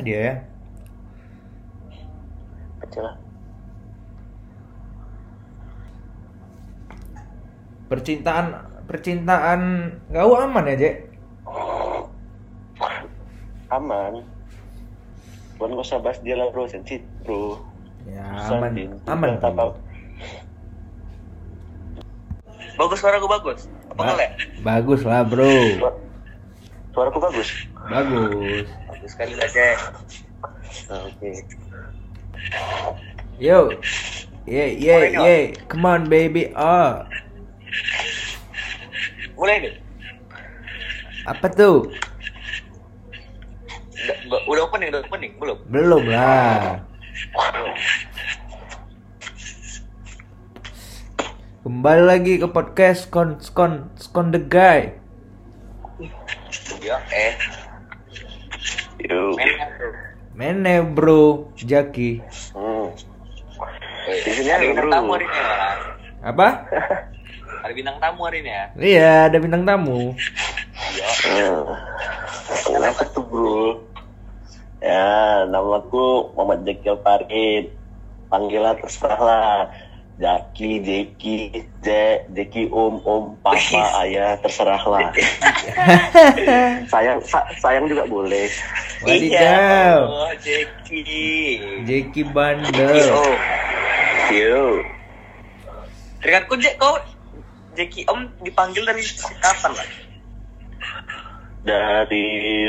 mana dia ya? Kecil lah. Percintaan percintaan kau aman ya, Jek? Aman. Bukan gak usah bahas dia lah bro, sensit bro. Ya, Susah, aman. Din. Aman. Bagus suara gue bagus. Apa Ba- enggak? bagus lah, Bro. Suara- Suaraku bagus. Bagus. Sekali lah, Cek. Ah, Oke. Yo. Yeah, yeah, yeah. Come on, baby. Oh. Mulai nih. Apa tuh? Udah, gua- udah opening, udah opening, belum? Belum lah. Kembali lagi ke podcast Skon Skon Skon the Guy. Ya, eh. Men, Mene bro, Jaki. Hmm. eh, Di sini ada bintang bro. tamu hari ini. Apa? Ada bintang tamu hari ini ya. Iya, ada bintang tamu. Iya. Hmm. Kenapa tuh bro? Ya, namaku Muhammad Jeki Farid. Panggilan terserah lah. Jaki, Jeki, J, Jeki Om, Om, Papa, Ayah, terserah lah. sayang, sa- sayang juga boleh. Wadidaw. Oh, Jeki. Jeki Jeki, bandel. oh. Yuk. Teringatku, Jek, kau Jeki Om dipanggil dari kapan lah? Dari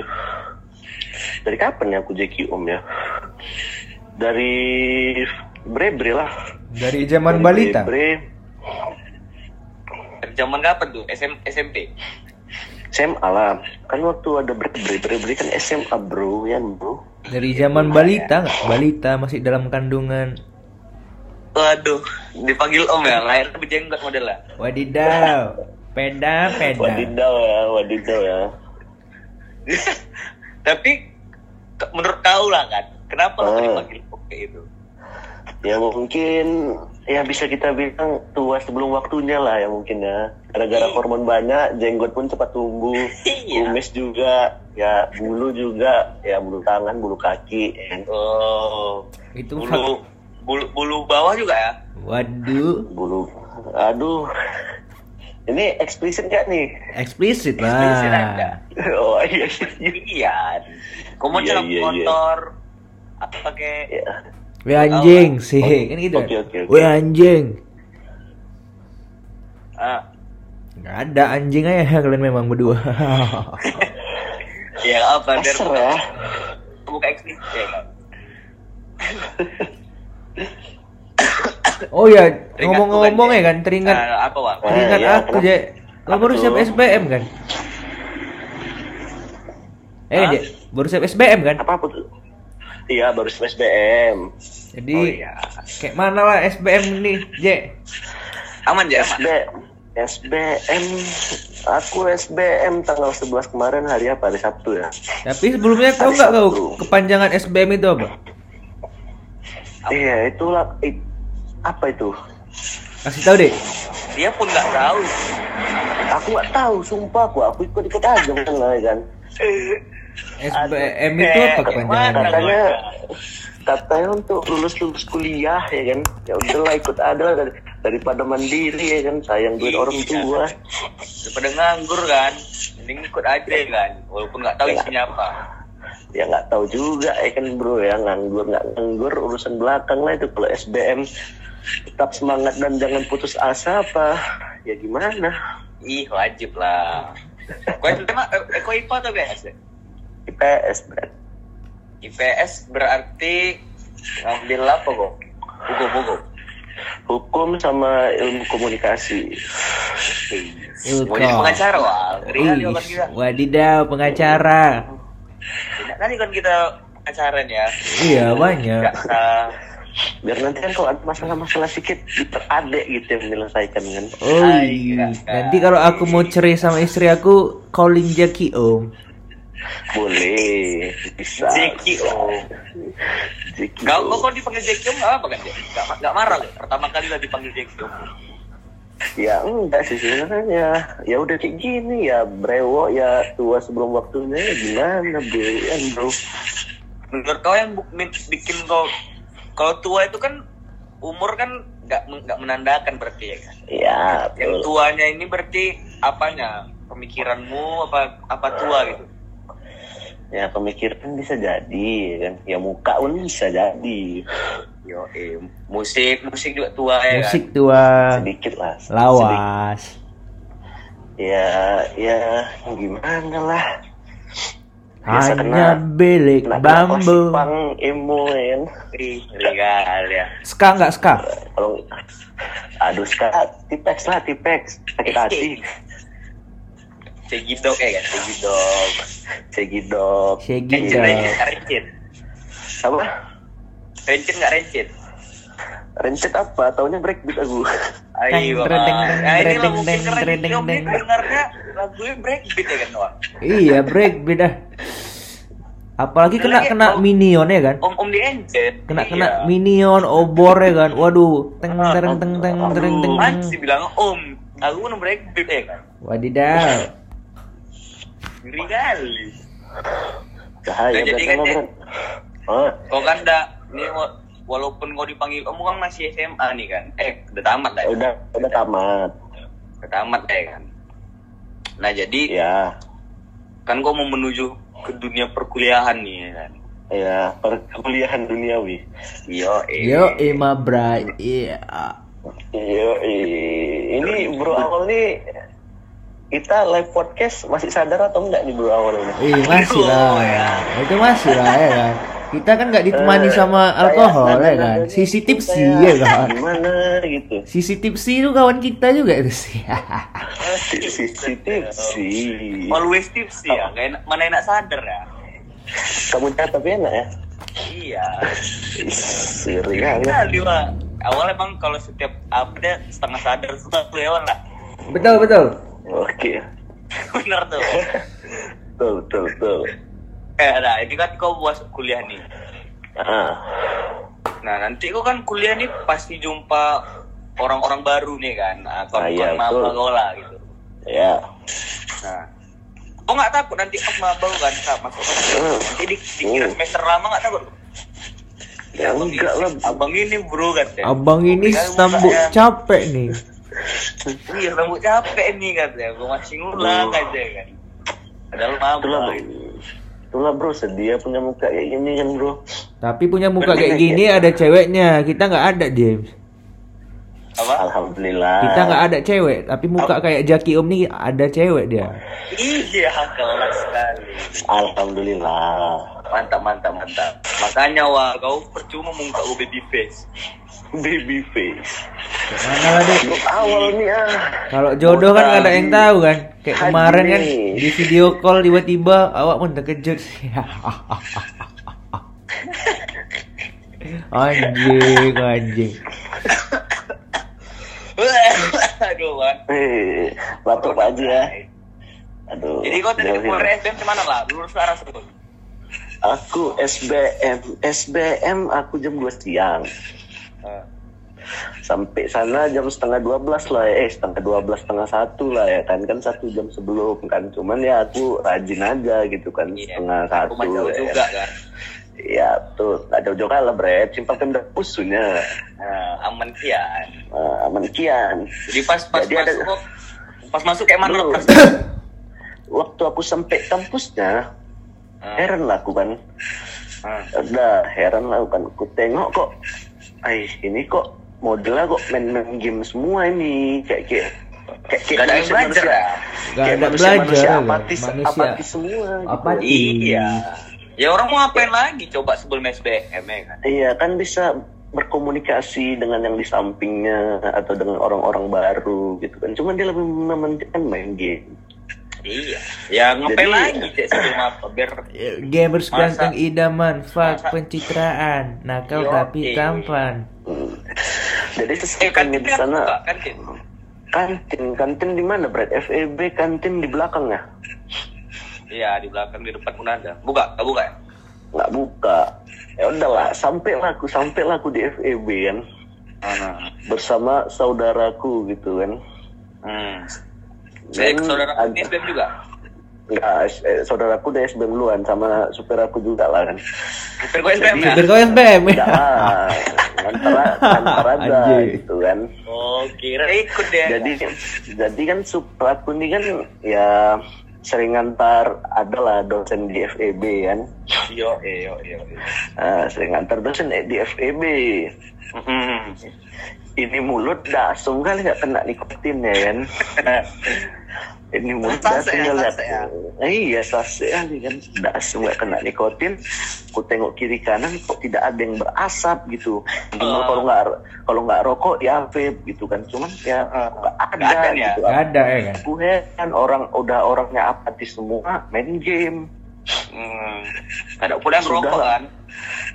dari kapan ya aku Jeki Om ya? Dari Bre-bre lah. Dari zaman Dari balita. Dari zaman kapan tuh? SM, SMP? SMA lah. Kan waktu ada Bre-bre, Bre-bre kan SMA bro, ya bro. Dari zaman balita nggak? Balita masih dalam kandungan. Waduh, dipanggil Om ya, lahir berjenggot model lah. Wadidaw. Peda, peda. Wadidaw ya, wadidaw ya. Tapi menurut kau lah kan, kenapa lo Ah. dipanggil Om kayak itu? Ya mungkin ya bisa kita bilang tua sebelum waktunya lah ya mungkin ya. Gara-gara Iya. hormon banyak, jenggot pun cepat tumbuh. Iya. Kumis juga, ya bulu juga, ya bulu tangan, bulu kaki. ya kan. Oh, Itu bulu bulu bulu bawah juga ya? Waduh, Bulu, aduh. Ini eksplisit gak nih? eksplisit Eksplisit lah. ada. Oh iya, iya. Iya. Kau mau Iya, jalan iya, iya. motor atau pakai iya. Weh anjing sih, kan gitu. Oke, oke, anjing. ah, Gak ada anjing aja kalian memang berdua. ya apa ya. buka eksplisit ya kan? oh ya, ngomong-ngomong ya kan, teringat Ah, apa Wak? Eh, teringat iya, aku je. Lo baru siap? SBM kan? Eh? Je, baru siap SBM kan? Apa apa tuh? Iya, baru SBM. Jadi Oh iya. kayak mana lah SBM nih, Je? Aman ya. SB, SBM, aku SBM tanggal 11 kemarin hari apa? Hari Sabtu ya. Tapi sebelumnya tahu Hari nggak kau kepanjangan SBM itu apa? Iya, itulah it- apa itu? Kasih tahu deh. Dia pun nggak tahu. Aku nggak tahu, sumpah aku, aku ikut-ikut aja malah kan. SBM Aduh, itu eh, apa kepanjangannya? gimana? Katanya katanya untuk lulus lulus kuliah ya kan. Ya udahlah ikut ada dari, daripada mandiri ya kan, sayang duit Iya. orang tua. Daripada nganggur kan, mending ikut aja kan, walaupun nggak tahu isinya apa. Ya nggak tahu juga ya kan bro ya nganggur nggak nganggur urusan belakang lah itu kalau SBM tetap semangat dan jangan putus asa apa ya gimana Ih, wajib lah. Kau SMA, eh, kau IPA atau BS? IPS Brad. IPS berarti ngambil apa kok? Hukum, hukum. hukum sama ilmu komunikasi Ilkom. Mau jadi pengacara, wah. Orang kita. wadidaw pengacara. Kali kan kita pacaran ya. Iya banyak. Jaksa. biar nanti kan kalau ada masalah-masalah sedikit adek gitu yang menyelesaikan kan Oh, iya. kakak. nanti kalau aku mau cerai sama istri aku calling Jaki Om. Boleh bisa Jeki, oh. Jeki, Kau, kau, kau dipanggil Jeki Om nggak apa kan? Nggak, nggak marah loh. Pertama kali lah dipanggil Jeki Om. ya enggak sih sebenarnya ya udah kayak gini ya brewo ya tua sebelum waktunya ya gimana bro ya bro menurut kau yang bikin kau kalau tua itu kan umur kan nggak nggak menandakan berarti ya kan Iya, yang tuanya ini berarti apanya pemikiranmu apa apa tua gitu Ya pemikiran bisa jadi kan. Ya muka pun bisa jadi. yo eh, musik musik juga tua ya Musik tua, Sedikit lah. sedikit. lawas. Ya, ya gimana lah. Biasa Hanya kena- bilik Kena bambu. pang emo ya kan. kan legal ya Ska nggak ska? Kalau aduh sekarang tipex lah tipex sakit hati. cegidok ya kan cegidok Cegidok. Cegidok. rencin rencin nggak rencin Apa? rencin nggak rencin Rencet apa? Taunya breakbeat aku. Ayo, nah, ini teng, ini Om teng. dengarnya lagunya breakbeat ya kan Wak? Iya break beda. Apalagi kena kena Om. minion ya kan? Om Om di Encet Kena iya. kena minion obor ya kan? Waduh, teng Ah, teng teng teng teng teng. Masih bilang Om aku kan breakbeat ya kan Wadidaw. Ngeri kali Cahaya Nah, jadi kan. Oh, kau kan dah ini wa- walaupun kau dipanggil kamu kan masih SMA nih kan eh udah tamat lah ya udah udah tamat. udah tamat ya kan nah jadi Ya, kan kau mau menuju ke dunia perkuliahan nih ya kan ya perkuliahan duniawi. Yo, eh. Yo Ima Bray. Iya. Iya, ini bro awal nih kita live podcast masih sadar atau enggak nih bro awal ini? Ih masih lah. Oh, ya. Itu masih lah ya kan. Kita kan nggak ditemani Eh, sama alkohol ya kan. Sisi tipsi ya kan. Gimana gitu? Sisi tipsi itu kawan kita juga itu sih. Sisi tipsi. always tips ya nggak enak mana enak sadar ya Kamu chat tapi enak ya? iya Siri kali. awal emang kalau setiap apa deh setengah sadar setengah lewat lah betul betul. Oke. bener tuh Betul, betul, betul. eh nah ini kan kau buat kuliah nih Ah, nah nanti kau kan kuliah nih pasti jumpa orang-orang baru nih kan nah, Ah, iya, kawan-kawan maba kau gitu ya. nah kau nggak takut nanti pas maba kau kan saat masuk Hmm. nanti di, dikira Hmm. semester lama nggak takut Ya abang enggak ini, lah. abang ini bro katanya Abang ini Kan sambut capek nih. Iya, rambut capek nih katanya. Gue masih ngulang aja kan. Padahal mabuk. Itulah bro. Itulah bro, sedia punya muka kayak gini kan bro. Tapi punya muka kayak gini ada ceweknya. Kita nggak ada James. Apa? Alhamdulillah. Kita nggak ada cewek. Tapi muka kayak Jaki Om nih ada cewek dia. Iya, kelas sekali. Alhamdulillah. Mantap, mantap, mantap. Makanya wah, kau percuma muka gue baby face. Baby face. Mana lah deh. Untuk awal nih ah. Kalau jodoh kan ada yang tahu kan. Kayak Haji kemarin kan di video call tiba-tiba awak pun terkejut. anjing, anjing. Aduh, Wan. Eh, batuk Pak Haji ya. Aduh. Jadi kau dari kuliah SBM ke mana lah? Lulus ke arah terus. Aku SBM, SBM aku jam 2 siang. Sampai sana jam setengah 12 lah ya. Eh, setengah 12, setengah satu lah ya kan. Kan satu jam sebelum kan. Cuman ya aku rajin aja gitu kan. Iya. Setengah satu. Rumah jauh ya. juga kan. Iya, tuh. Gak jauh-jauh kalah, Bre. Simpang pemda pusunya. Nah, aman kian. Uh, aman kian. Jadi pas pas Jadi ada- masuk kok, pas masuk kayak mana? Waktu aku sampai kampusnya, heran lah aku kan. ah. Udah heran lah aku kan. Aku tengok kok, ay ini kok modelnya kok main-main game semua ini. Kayak kayak kayak Gak ada yang belajar ya? Gak kayak ada manusia, belajar manusia ya, apatis, manusia apatis semua. gitu. apatis. Iya. Ya orang mau ngapain lagi coba sebelum SBM ya kan? Iya kan bisa berkomunikasi dengan yang di sampingnya atau dengan orang-orang baru gitu kan. Cuman dia lebih mementingkan main game. Iya. Ya ngapain Jadi- lagi cek sebelum apa biar Gamers Masa- ganteng idaman, fuck masa- pencitraan, nakal Yo, tapi eh. tampan. Jadi eh sesekali kan di sana buka kantin. kantin kantin di mana Brad FEB kantin di belakangnya Iya di belakang di depan pun ada. Buka, tak buka ya? nggak buka ya udahlah sampailah aku sampailah aku di FEB kan Mana? bersama saudaraku gitu kan Hmm. Saya Dan ke saudara ini SBM juga. Enggak, eh, saudaraku udah SBM duluan sama supir aku juga lah kan. Supir gue SBM ya? Supir kau SBM ngantar, ngantar aja Anjir. gitu kan. Oh, kira ikut deh. Jadi jadi kan supir aku ini kan ya sering ngantar adalah dosen di FEB kan. Yo, yo, yo, yo. Ah, sering ngantar dosen di FEB. Hmm. Ini mulut dasung kali nggak kena nikotin ya kan. Ini mulut dasung ya, lihat. ya. Eh, iya sase kali kan. Dasung nggak kena nikotin. Ku tengok kiri kanan kok tidak ada yang berasap gitu. Oh. kalau nggak kalau nggak rokok ya vape gitu kan. Cuman ya nggak ada, Nggak ada ya? gitu. Gak ada ya kan Gue kan orang udah orangnya apatis semua main game. Hmm. Ada pula yang Sudah rokok lah. kan?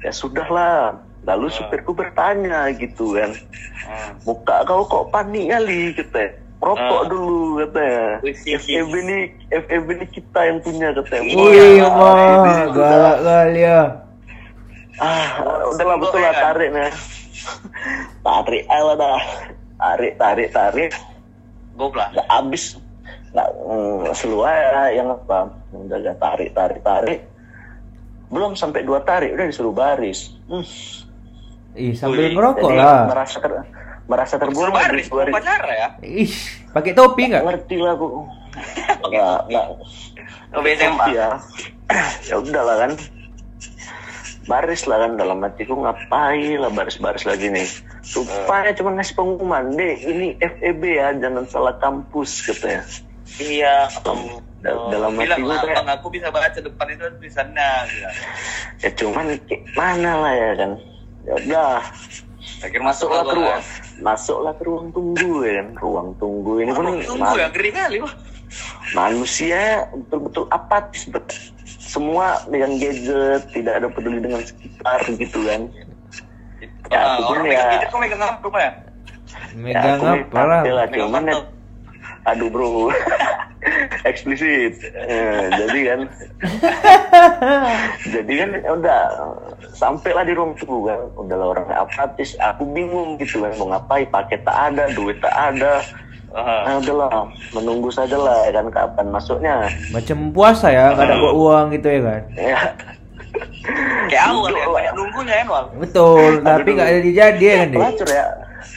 Ya sudahlah. Lalu Ah. supirku bertanya gitu kan. Hmm. muka kau kok panik kali kata rokok Ah. dulu sih. FEB ini FEB ini kita yang punya katanya Iya. Wih mah galak kali ya ah udahlah betul lah tarik nah tarik aja dah tarik tarik tarik Goblok. nggak habis nggak mm, seluar yang apa yang jaga tarik tarik tarik belum sampai dua tarik udah disuruh baris hmm. Ih sambil Wih, ngerokok Jadi lah. merasa ter, merasa Suruh terbuang baris, baris upacara ya? Ih pakai topi nggak? Ngerti lah aku nggak nggak. Oh, SMA. ya ya udahlah kan. Baris lah kan dalam hatiku ngapain lah baris-baris lagi nih. Rupanya cuma ngasih pengumuman deh ini FEB ya jangan salah kampus katanya. Iya, kamu Da- dalam hati lah, kayak- aku bisa baca depan itu tulisannya. ya cuman mana lah ya kan ya udah Akhir masuk masuklah lah ke ruang masuklah ke ruang tunggu ya kan ruang tunggu ini pun Tunggu ya, ngeri kali wah. manusia betul-betul apatis bet. semua dengan gadget tidak ada peduli dengan sekitar gitu kan Ya, Ah, aku orang pun megang ya- gadget kok megang apa ya? megang aku apa lah cuman ya, laptop. Aduh bro. Eksplisit Eh, jadi kan jadi kan ya udah sampailah di ruang tunggu kan. Udahlah orang apatis aku bingung gitu kan mau ngapain paket tak ada duit tak ada. Ah, nah udahlah menunggu saja lah ya kan kapan masuknya. Macam puasa ya nggak ada uang gitu ya kan. Ya. Kayak awal ya, banyak nunggunya kan wal. betul tapi nggak jadi jadi ya kan deh pelacur ya.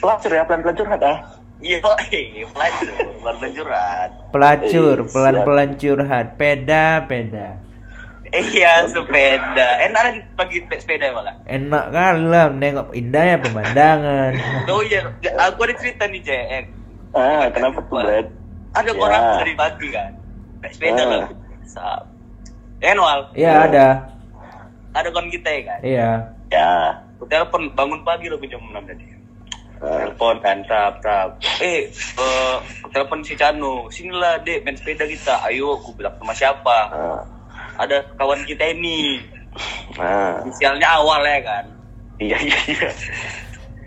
Pelacur ya pelan pelan curhat ah Iya, eh, pelacur, pelan curhat. pelacur Eh, pelan pelan curhat peda peda Iya, sepeda. Enak lagi pagi sepeda malah. enak kali lah nengok indahnya pemandangan Oh iya, aku ada cerita nih, Cek. ah kenapa tuh Brad Ada Ya. orang dari pagi kan. Naik sepeda Ah. lah. Enwal, iya ada ada kawan kita ya kan. iya ya telepon bangun pagi loh jam 6 tadi. Telepon kan, tap, tap. Eh, eh, aku telepon si Cano. Sinilah, Dek, main sepeda kita. Ayo, aku bilang sama siapa? ah Ada kawan kita ini. ah Inisialnya awal ya kan. iya iya iya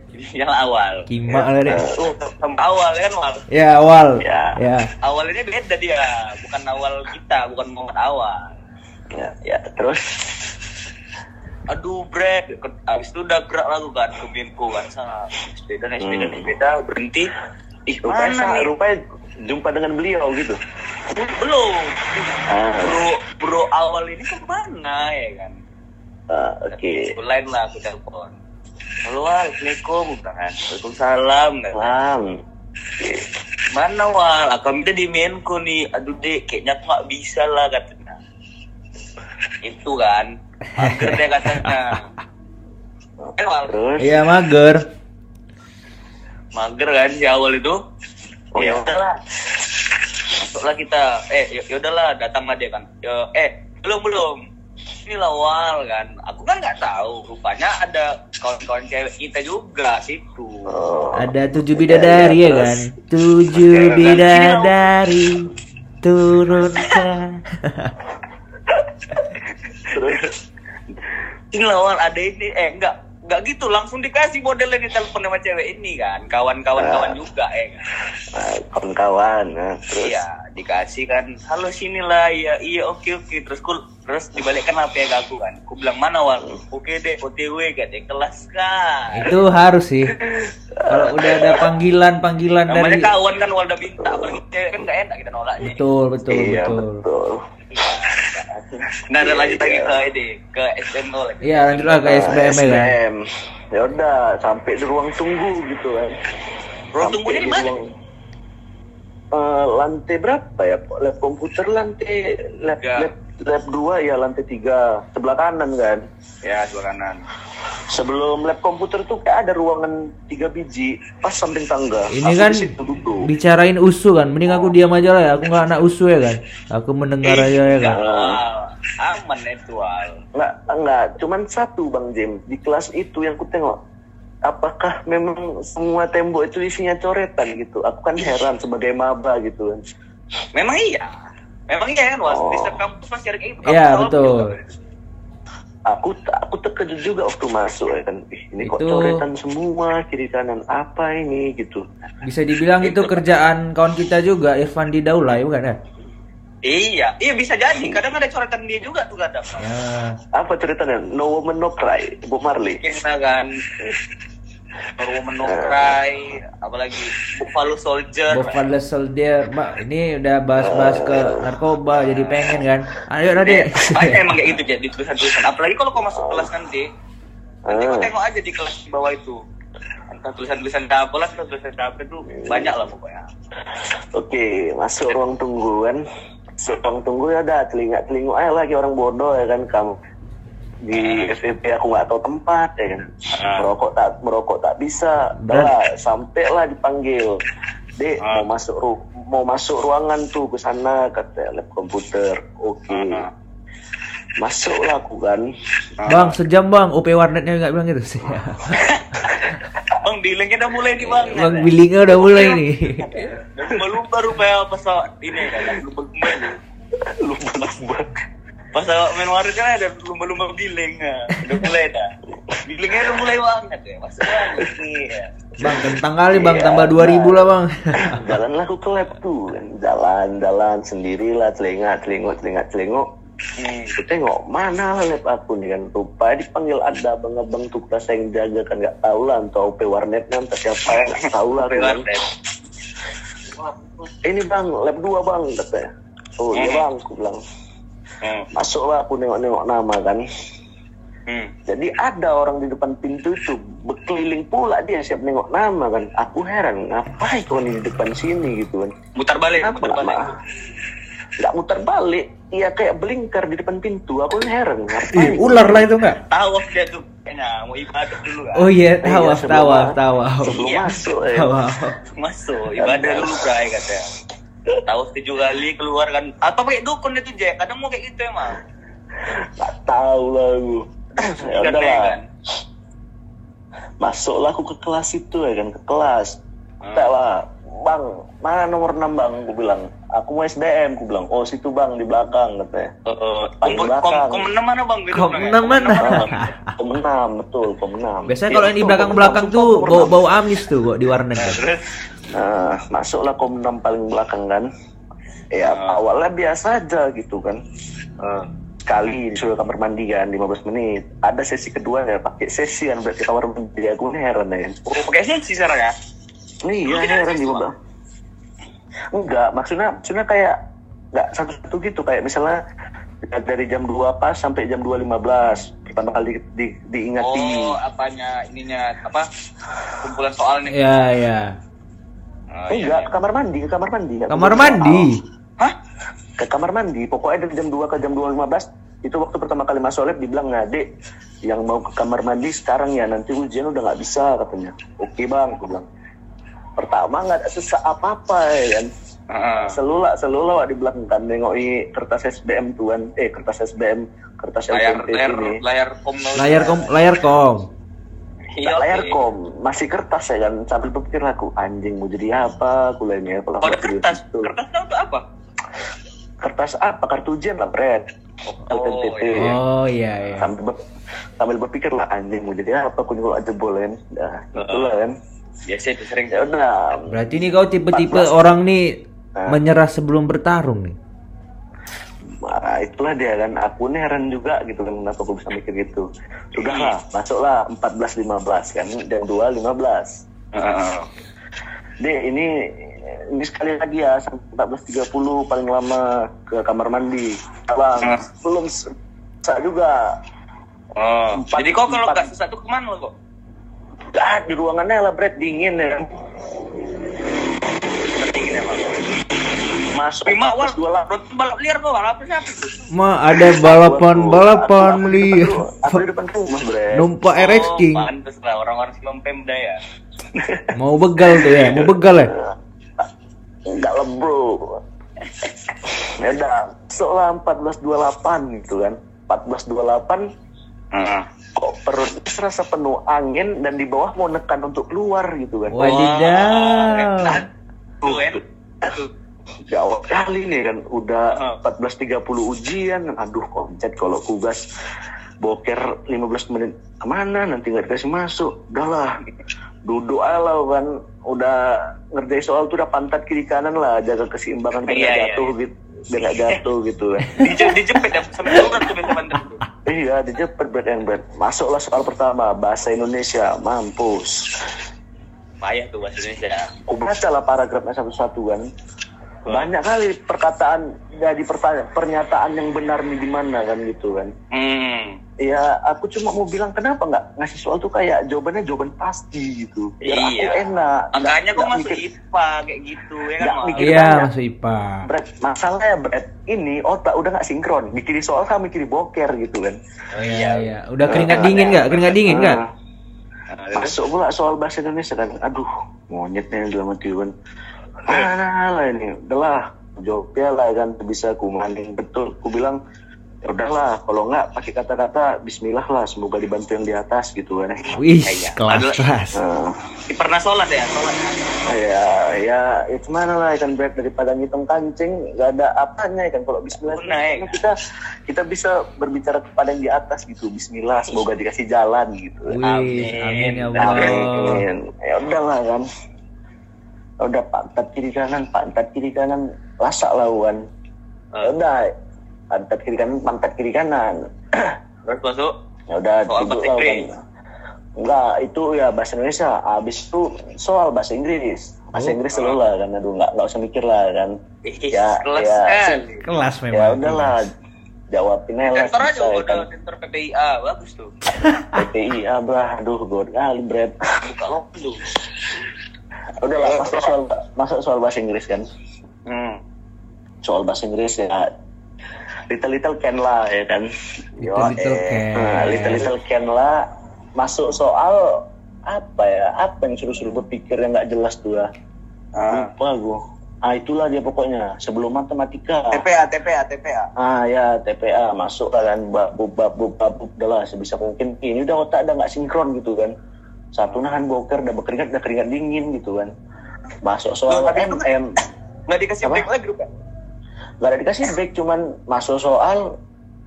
Inisial awal. kima lah deh Oh, sama awal kan, Wal. ya awal Ya. ya Awalnya beda dia, bukan awal kita, bukan Muhammad awal. ya, ya terus Aduh, Brad, abis itu udah gerak lagu kan ke Binko kan, sama sepeda naik sepeda Hmm. naik sepeda berhenti. Ih, rupanya mana nih? rupanya jumpa dengan beliau gitu Belum. ah Bro, bro awal ini ke mana ya kan? ah, oke Lain lah aku telepon. Halo, Assalamualaikum, kan? Waalaikumsalam, kan? Lam Mana Wal? Aku minta di Menko nih. Aduh dek, kayaknya aku nggak bisa lah katanya. Itu kan, mager deh katanya. Wal, terus iya mager mager kan si awal itu. Oh, ya iya. udahlah. Masuklah kita. Eh, ya ya udahlah, datanglah dia kan. Ya, eh, belum belum. Ini lawal kan. Aku kan nggak tahu. Rupanya ada kawan-kawan cewek kita juga situ. oh, ada tujuh bidadari ya kan tujuh Oke, bidadari turunkan terus ini lawan ada ini. Eh enggak. Enggak gitu. Langsung dikasih modelnya di telepon sama cewek ini kan. Kawan-kawan kawan juga eh. Ah, kawan-kawan nah, terus? Iya dikasih kan. Halo sinilah. Iya iya oke oke. Terus ku terus dibalikkan HP ke aku kan. Aku bilang mana wal oke deh OTW gak deh kelas kan itu harus sih. Kalau udah ada panggilan-panggilan Namanya dari kawan kan. Walda minta, cewek kan nggak enak kita nolaknya. betul betul iya betul. betul Nah, ada lanjut lagi ke ini, ke SMO lagi. Iya lanjutlah ke SBM ya kan. SBM ya udah sampai di ruang tunggu gitu kan Ruang tunggunya di mana? ruang- Eh, lantai berapa ya lab komputer lantai lab lab, lab 2 ya lantai tiga sebelah kanan kan Ya, sebelah kanan. sebelum lab komputer tuh kayak ada ruangan tiga biji pas samping tangga Ini Aku kan bicarain usu kan, mending aku diam aja lah ya. Aku nggak anak usu ya kan. Aku mendengar aja ya kan. Wah, aman itu Al. Enggak, enggak, cuman satu Bang Jim. Di kelas itu yang ku tengok. Apakah memang semua tembok itu isinya coretan gitu? Aku kan heran sebagai maba gitu kan. Memang iya. Memang iya kan, Was. Oh. Di setiap kampus pasti ada kayak gitu. Iya, betul. juga. Aku aku terkejut juga waktu masuk ya kan. Ih, ini kok Itu- coretan semua kiri kanan apa ini gitu. Bisa dibilang itu kerjaan kawan kita juga Irfan di Daulay bukan ya? Iya, iya bisa jadi. Kadang ada coretan dia juga tuh kadang. Ya. Apa ceritanya? No Woman No Cry, Bob Marley. Kita kan baru menokrai, apalagi Buffalo Soldier. Buffalo Soldier, Mbak, ini udah bahas-bahas ke narkoba jadi pengen kan. Ayo Nade. Ah, emang kayak gitu jadi tulisan-tulisan. Apalagi kalau kau masuk kelas nanti, nanti kau Ah. tengok aja di kelas di bawah itu. Entah tulisan-tulisan apa lah, tulisan apa itu banyak lah pokoknya. Oke, masuk ruang tunggu ruang tunggu ya udah telinga telinga aja lagi orang bodoh ya kan kamu di FEP aku nggak tahu tempat ya kan. Ah. merokok tak merokok tak bisa. Udah sampailah dipanggil. Dek Ah. mau masuk ru mau masuk ruangan tuh ke sana kata lab komputer. Oke. Ah. masuklah aku kan. Bang, sejam bang, OP warnetnya nggak bilang gitu. sih. Bang, bilangnya udah mulai nih bang. bang, billingnya udah mulai nih. Dan lumba-lumba rupanya pas ini kan, lumba-lumba ini. lumba-lumba Pas main warit kan ada lumba-lumba billing, nah. udah mulai dah. Billingnya udah mulai banget ya, pas banget nih. Ya. Bang, kentang kali bang, Iya, tambah 2000 lah bang. jalanlah aku ke lab tuh kan jalan-jalan sendirilah telinga telinguk telinga telinguk Hmm. Aku tengok mana lah lab aku nih kan rupanya dipanggil ada abang-abang tuh kelas yang jaga kan nggak tahu lah entah OP warnetnya entah siapa nggak tahu lah kan. Ini bang lab 2 bang katanya oh iya Hmm. bang aku bilang Hmm. masuklah aku nengok-nengok nama kan Hmm. jadi ada orang di depan pintu itu berkeliling pula dia siap nengok nama kan aku heran ngapain kau di depan sini gitu kan Mutar balik, Kenapa mutar balik. nggak muter balik iya kayak blinker di depan pintu aku heran Ih, ular lah itu nggak? Tawaf dia tuh kayaknya mau ibadah dulu kan. Oh iya, Iya, tawaf, sebelum tawaf, tawaf. sebelum Iya. masuk ya Tawaf. Masuk ibadah dulu bray katanya. Tawaf tujuh kali keluar kan. Atau pakai dukun itu Jack. Kadang mau kayak gitu emang. nggak tahu lah aku ya Kan, udahlah kan? masuklah aku ke kelas itu ya kan ke kelas Hmm. tak lah bang mana nomor 6 bang aku bilang aku mau SDM aku bilang oh situ bang di belakang katanya Uh, Paling kom, kom, belakang. kom enam mana bang? Gitu, Kom enam mana? Kom 6 betul kom 6 Biasanya kalau yang di belakang-belakang tuh bau bau amis tuh kok di warnet. Nah, kan. Nah, masuklah kom 6 paling belakang kan. Ya, Ah. awalnya biasa aja gitu kan. uh, Sekali disuruh kamar mandi kan, 15 menit. Ada sesi kedua ya, pakai sesi kan berarti kamar mandi. Aku ini heran ya. oh, pakai sensi sekarang ya? Iya heran sesi, di Bang? Enggak, maksudnya maksudnya kayak enggak satu-satu gitu kayak misalnya dari jam 2 pas sampai jam 2.15 pertama kali di, di, diingati Oh, apanya ininya apa? Kumpulan soalnya. Iya, iya. Oh, Eh, iya, enggak iya. ke kamar mandi ke kamar mandi Kamar mandi. Hah? ke kamar mandi pokoknya dari jam 2 ke jam 2.15 itu waktu pertama kali masuk lab dibilang nggak dek yang mau ke kamar mandi sekarang ya nanti ujian udah nggak bisa katanya oke bang aku bilang pertama nggak ada sesak apa apa ya kan Heeh. selula selula wak di belakang kan nengoki kertas SBM tuan eh kertas SBM kertas layar LPMP layar ini layar kom Layar kom, layar kom. Iya, layar kom masih kertas ya kan sambil berpikir aku anjing mau jadi apa kuliahnya kalau Oh, kertas. Kertas tuh apa? kertas apa kartu ujian lah Bret LPMP iya. Oh iya, iya. sambil ber- sambil berpikir lah anjing mau jadi apa aku kalau aja boleh dah itulah kan Biasa itu sering. ya udah Berarti ini kau tipe-tipe 14. orang nih Nah. menyerah sebelum bertarung nih. Nah, itulah dia kan aku nih heran juga gitu kan kenapa aku bisa mikir gitu sudahlah masuklah 14 15 kan dan 2 15 Heeh. Dek, ini ini sekali lagi ya sampai 14.30 paling lama ke kamar mandi. Abang, Hmm. belum bisa juga. Oh, Empat- jadi kok kalau nggak sesatu ke mana lo kok? Ah, di ruangannya lah Brad dingin ya. Masuk Prima awal 14.28. rot balap liar kok, balap siapa tuh? Ma ada balapan balapan liar. Aku di depan rumah, Brad. Numpak RX Oh, King. pantes lah orang-orang sebelum Pemda ya. Mau begal tuh ya, mau begal ya. Enggak lah bro. Ya udah, seolah 1428 gitu kan. 1428 Heeh. kok perut serasa penuh angin dan di bawah mau nekan untuk keluar gitu kan. Wadidaw. Tuh kan. Jawab kali nih kan udah Ah. 14.30 ujian. Aduh koncet kalau kugas boker 15 menit ke mana nanti nggak dikasih masuk. Udahlah duduk aja lah kan udah ngerjain soal tuh udah pantat kiri kanan lah jaga keseimbangan biar Iya, iya, jatuh gitu biar nggak jatuh gitu kan. Dije- dijepit ya sampai turun tuh. Iya, dijepit bread and bread. Masuklah soal pertama, bahasa Indonesia, mampus. Payah tuh bahasa Indonesia. Aku baca lah paragrafnya satu-satu kan. Banyak kali perkataan jadi pertanyaan, pernyataan yang benar nih di mana kan gitu kan. Hmm. Ya, aku cuma mau bilang kenapa nggak ngasih soal tuh kayak jawabannya jawaban pasti gitu. Biar aku Iya. enak. Makanya kok nggak masuk mikir- IPA kayak gitu ya kan? Mikir. Iya, banyak. masuk IPA. Brad, masalahnya Brad, ini otak udah nggak sinkron. Mikirin soal sama mikirin boker gitu kan. Oh Iya, iya. Udah keringat dingin nggak? Keringat dingin nggak? Ah. Masuk pula soal bahasa Indonesia kan. Aduh, monyetnya dalam hati kan. Mana lah ini, udahlah jawabnya lah kan bisa aku manding betul. Aku bilang ya udahlah kalau nggak pakai kata-kata Bismillah lah semoga dibantu yang di atas gitu kan. Wih, Iya. kelas kelas. Nah, Pernah sholat ya? Sholat. ya ya itu mana lah kan berat daripada ngitung kancing nggak ada apanya kan kalau Bismillah ya. Karena kita kita bisa berbicara kepada yang di atas gitu Bismillah semoga dikasih jalan gitu Wih, Amin. amin ya Allah. Amin. Ya udahlah kan. Udah pantat kiri kanan, pantat kiri kanan, lasak lawan. Ya udah, pantat kiri kanan, pantat kiri kanan. Terus masuk. Ya udah Soal bahasa lah kan. Inggris. Enggak, itu ya bahasa Indonesia. Habis itu soal bahasa Inggris. Bahasa Oh. Inggris selalu lah kan. Aduh, nggak nggak usah mikir lah kan. Ih, Ya, kelas ya. kan. Kelas memang. Ya udahlah, jawabin aja lah. Tentor aja udah kan. tentor PPIA bagus tuh. PPI, abah, aduh, gue kali, Brad. Buka lo. Udah lah, masuk soal, masuk soal bahasa Inggris kan. Hmm. soal bahasa Inggris ya little little can lah ya kan Little little eh. can. Nah, little little can lah masuk soal apa ya apa yang suruh-suruh berpikir yang nggak jelas tuh ya Ah. lupa gue ah itulah dia pokoknya sebelum matematika TPA, TPA, TPA. ah ya TPA masuk lah kan babub babub udah lah sebisa mungkin ini udah otak udah nggak sinkron gitu kan satu nahan boker udah berkeringat udah keringat dingin gitu kan masuk soal Loh, kan- MM Nggak dikasih Apa? break lagi Rupa. Gak ada dikasih break, cuman masuk soal,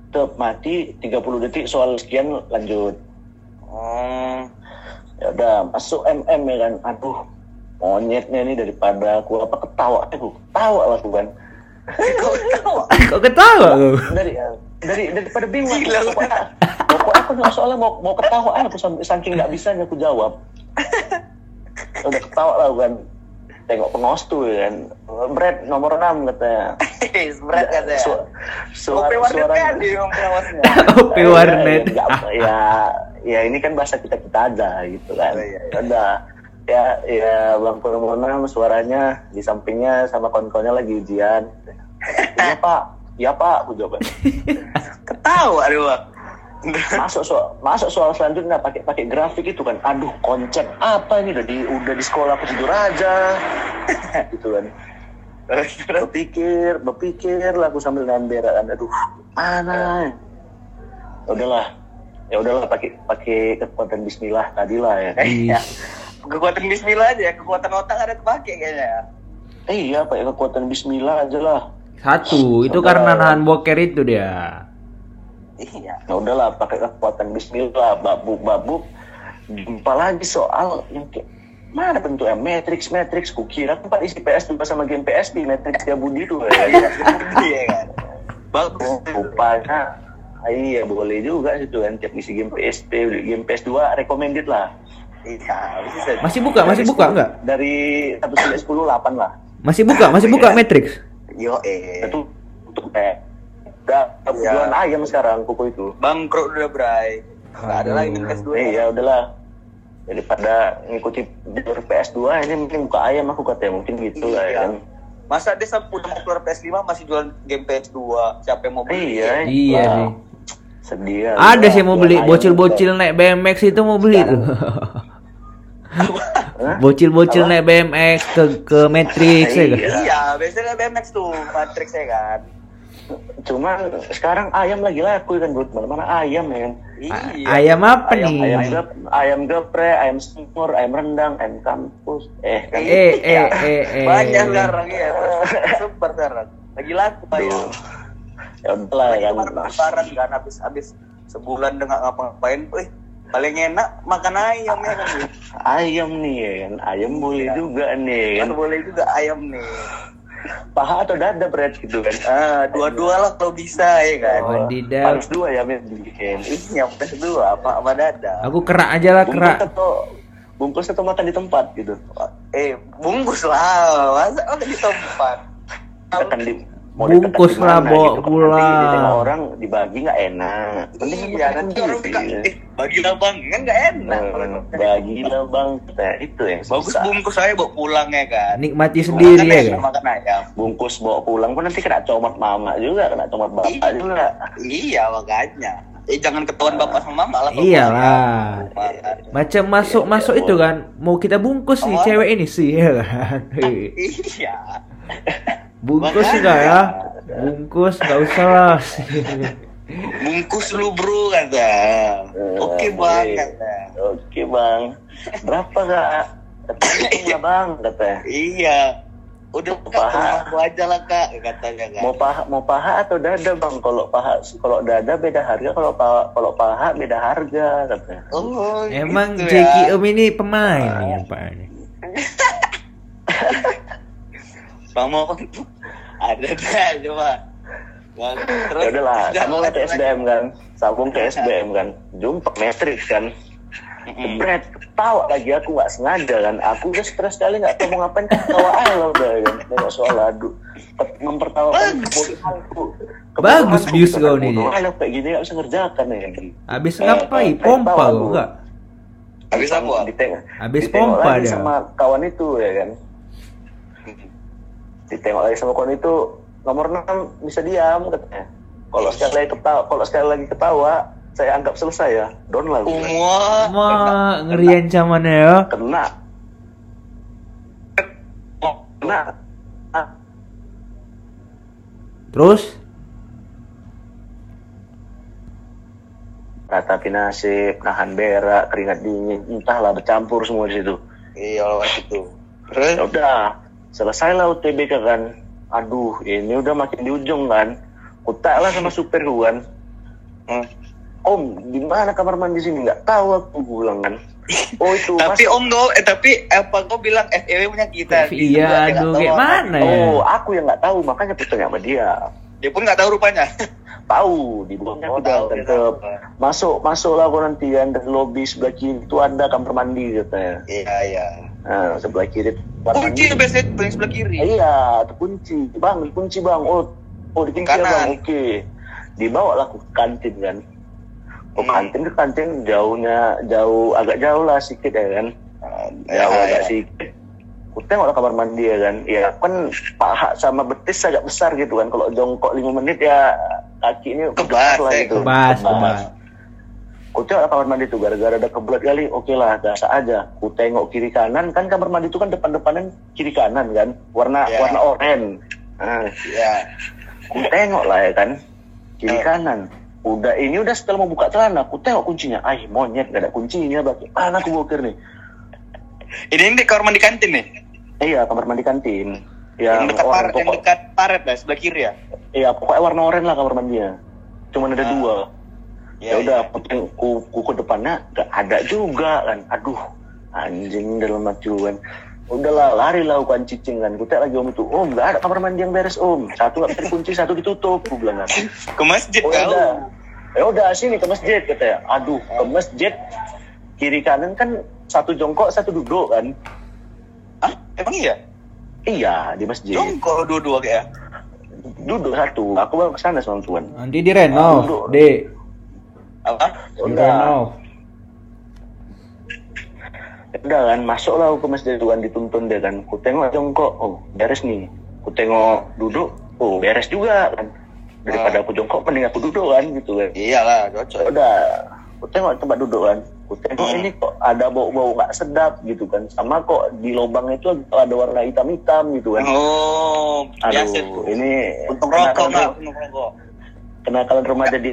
tetap mati 30 detik soal sekian lanjut. Oh. Ya udah masuk MM ya kan. Aduh, monyetnya ini daripada aku apa ketawa aku ketawa lah aku kan. Kau tahu? Kok ketawa? Dari dari daripada bingung. Gila. Pokoknya, pokoknya aku nggak soalnya mau mau ketawa aku sampai saking nggak bisanya aku jawab. Udah ketawa lah kan. Tengok pengawas tuh ya kan. Brad nomor 6 katanya. Berat katanya. Su- suara, Kopi warnet suara- kan yang penawasnya. Kopi warnet. Ya, ya, ya, ya ini kan bahasa kita kita aja gitu kan. Oh, iya, iya. Ya Udah ya ya Bang Purwona suaranya di sampingnya sama kawan-kawannya lagi ujian. Iya Pak, iya Pak, aku jawab. Ketawa aduh. Bang. Masuk soal masuk soal selanjutnya pakai pakai grafik itu kan. Aduh konsep apa ini udah di udah di sekolah aku tidur aja. gitu kan. Berpikir, berpikir lah aku sambil nambah kan. Aduh, mana? Ya udahlah. Ya udahlah pakai pakai kekuatan bismillah tadi lah ya. Ih, Ya. Kekuatan bismillah aja, kekuatan otak ada kepake kayaknya ya. Eh, iya, pakai kekuatan bismillah aja lah. Satu, itu karena nahan boker itu dia. Iya. Ya udahlah pakai kekuatan bismillah, babuk babuk. Jumpa lagi soal yang kayak mana bentuknya matrix matrix kukira tempat isi PS juga sama game PSP matrix dia budi tuh Iya kan. Bagus. rupanya iya boleh juga situ kan tiap isi game PSP game PS2 recommended lah Iya. Masih buka, masih buka enggak? Dari 1 sampai 10 8 lah. Masih buka, masih buka Matrix. Yo eh. Itu untuk kayak udah Iya. jualan ayam sekarang kuku itu. Bangkrut udah, Bray. Nggak ada lagi S2. Eh, ya udahlah. Daripada ngikuti jalur PS2 ini mending buka ayam aku katanya mungkin gitu lah ya Iya. kan. Masa dia sampai udah mau keluar PS5 masih jualan game PS2. Siapa yang mau beli? Iya, Iya wah, sih. Sedih. ya. Ada sih mau beli bocil-bocil naik BMX itu mau beli tuh. Bocil-bocil naik BMX ke ke Matrix ya kan? Iya. Iya, biasanya BMX tuh, Matrix ya kan. Cuman sekarang ayam lagi laku kan buat mana-mana ayam ya kan. Iya. Ayam apa Ayam, nih? ayam gep, ayam geprek, ayam semur, ayam rendang, ayam kampus. Eh, kan Eh eh eh eh. Banyak sekarang ya, super sekarang. Lagi laku ayam. ya udahlah Lagi kan. kemarin lebaran kan habis habis sebulan dengan ngapa-ngapain, wih paling enak makan ayam ya kan. Ayam nih ya kan. Ayam boleh juga nih ya Kan kan. boleh juga ayam nih. Paha atau dada berat gitu kan. Ah, dua-dua lah kalau bisa ya kan. Wadidaw. Harus dua ya men bikin. Iya, plus dua apa sama dada. Aku kerak aja lah Bungkus kerak. bungkus atau makan di tempat gitu. Eh, bungkus lah. Masa makan di tempat. Tekan di mau Bungkus lah, bawa gitu. Kan pulang. Nanti orang dibagi nggak enak. Penting Iya, makan nanti eh, bagilah bang, kan nggak enak. Nah, bagilah bang, nah, itu yang Bagus susah. bungkus saya bawa pulang ya kan. Nikmati sendiri Makan ya kan? Makan ayam. bungkus bawa pulang pun nanti kena comot mama juga, kena comot bapak juga. Iya makanya. Eh jangan ketahuan bapak sama mama lah. Iyalah. Macam masuk-masuk itu kan, mau kita bungkus nih cewek ini sih ya kan. Iya. Bungkus Makanya. enggak ya? Bungkus enggak usah lah. Bungkus lu bro kata. Oke Eh, bang kata. Oke bang, berapa kak? Katanya bang, katanya. Iya. Udah kak, Paha. aku aja lah kak katanya kan. Mau paha, mau paha atau dada bang? Kalau paha, kalau dada beda harga, kalau paha, kalau paha beda harga, katanya. Oh, Emang gitu Jeki ya. Om ini pemain nih apa mau ada dah coba. Terus Ya udahlah, kamu ke. SBM kan, sambung ke SBM kan, jumpa matrix kan. Jebret, ketawa lagi aku nggak sengaja kan. Aku udah stres sekali nggak tahu mau ngapain ketawa aja lah udah kan. Nengok soal adu. Mempertawakan kebodohanku. Bagus gitu kau kan. nih. Aja kayak gini nggak bisa ngerjakan ya. Habis Eh, ngapain? Pompa aku. enggak? Habis apa? Ditengok, Habis ditengok pompa dia. sama kawan itu ya kan. Ditengok lagi sama kawan itu nomor 6 bisa diam katanya. Kalau sekali lagi ketawa, kalau sekali lagi ketawa, saya anggap selesai ya. Down lah. gue. Semua Wah, ngeri ancamannya ya. Kena, kena. Ah, Terus ratapi nasib, nahan berak, keringat dingin, entahlah bercampur semua di situ. Iya lewat itu. Terus Ya udah, selesai lah UTBK kan. Aduh, ini udah makin di ujung kan. Kutak lah sama supir kan. Hmm. Om, di mana kamar mandi sini? Nggak tahu aku gue bilang kan. Oh itu tapi Mas. om kau eh tapi apa kau bilang FEW punya kita? Iya, aduh, kayak apa. mana ya? Oh, aku yang nggak tahu, makanya aku tanya sama dia. Dia pun nggak tahu rupanya. Tahu di Oh, tahu, tahu. masuk masuklah aku nanti kan dari lobby sebelah kiri itu ada kamar mandi katanya. Iya iya. Nah, sebelah kiri Kunci mandi. biasanya paling sebelah kiri. Iya, terkunci. Bang, dikunci bang. Oh, oh dikunci ya, Kanan. bang. Oke. Dibawa lah ke kantin kan. Ke Hmm. kantin ke kantin jauhnya jauh agak jauh lah sedikit ya kan. Ya, Jauh ya. agak sedikit. Ku tengok lah kamar mandi ya kan. Ya kan paha sama betis agak besar gitu kan. Kalau jongkok 5 menit ya kaki ini Kebas, besar lah eh, gitu. kebas, kebas. Ku lah kamar mandi itu gara-gara ada kebelet kali. Oke lah, biasa aja. Ku tengok kiri kanan kan kamar mandi itu kan depan-depanan kiri kanan kan. Warna Ya. warna oranye. Nah, Iya. ku tengok lah ya kan kiri Eh. kanan udah ini udah setelah mau buka celana aku tengok kuncinya ay monyet gak ada kuncinya bagi mana aku bokir nih Ini ini kamar mandi kantin nih. iya kamar mandi kantin yang yang dekat orang paret, yang pokok dekat paret lah sebelah kiri ya. iya pokoknya warna oranye lah kamar mandinya cuman ada Ah. dua Iya, ya udah aku tengok ku, ku ke depannya gak ada juga kan. Aduh anjing dalam hati gue kan. Udahlah lari lah aku kan. Cicing kan tengok lagi om itu om gak ada kamar mandi yang beres om. Satu gak bisa dikunci satu ditutup aku bilang kan. Ke masjid Oh, kau. udah. Ya udah sini ke masjid katanya. Aduh, ke masjid kiri kanan kan satu jongkok satu duduk kan. Ah emang iya? Iya di masjid. Jongkok dua-dua kayak. Duduk satu. Aku baru ke sana sama tuan. Nanti Duduk. Dek. Apa? Udah. Udah kan masuk lah aku ke masjid tuan dituntun dia kan. Ku tengok jongkok oh beres nih. Ku tengok duduk. Oh beres juga kan. Daripada aku jongkok mending aku duduk kan gitu kan. Iyalah cocok. Udah. Ku tengok tempat duduk kan. Ku tengok ini kok ada bau-bau nggak sedap gitu kan. Sama kok di lubang itu ada warna hitam-hitam gitu kan. Oh aduh ini untung rokok kenakalan- nggak untung rokok. Kenakalan remaja di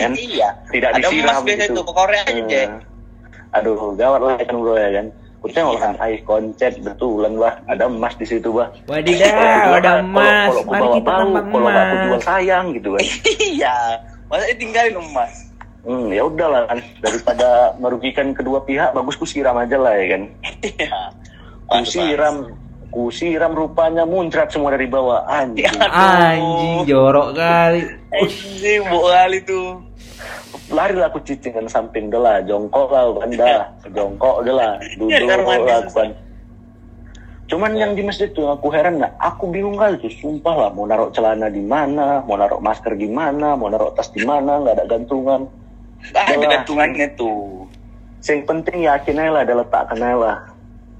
kan? Iya. Tidak ada disiram emas biasa gitu. itu ke Korea aja. Jack aduh gawat lah kan bro ya kan? Ku tengok Iya. kan air koncet betulan bah ada emas di situ bah Wadidaw, ada emas. kalau aku Mari bawa kita bau tambah kalau aku jual sayang gitu kan iya. Masa tinggalin emas? Hmm ya udahlah kan. Daripada merugikan kedua pihak bagus ku siram aja lah ya kan? Iya. Ku siram ku siram rupanya muncrat semua dari bawah. Anjing. Anjing, jorok kali. anjing bu kali tuh lari lah aku cicing kan samping udah lah. Jongkok lah kan dah jongkok udah lah. Duduk Ya, lah kan. Cuman yang di masjid tuh aku heran nggak aku bingung kali tuh sumpah lah. Mau naruh celana di mana? Mau naruh masker di mana? Mau naruh tas di mana? Nggak ada gantungan. Nggak ada gantungannya tuh. Yang penting yakin aja lah ada letakkan aja lah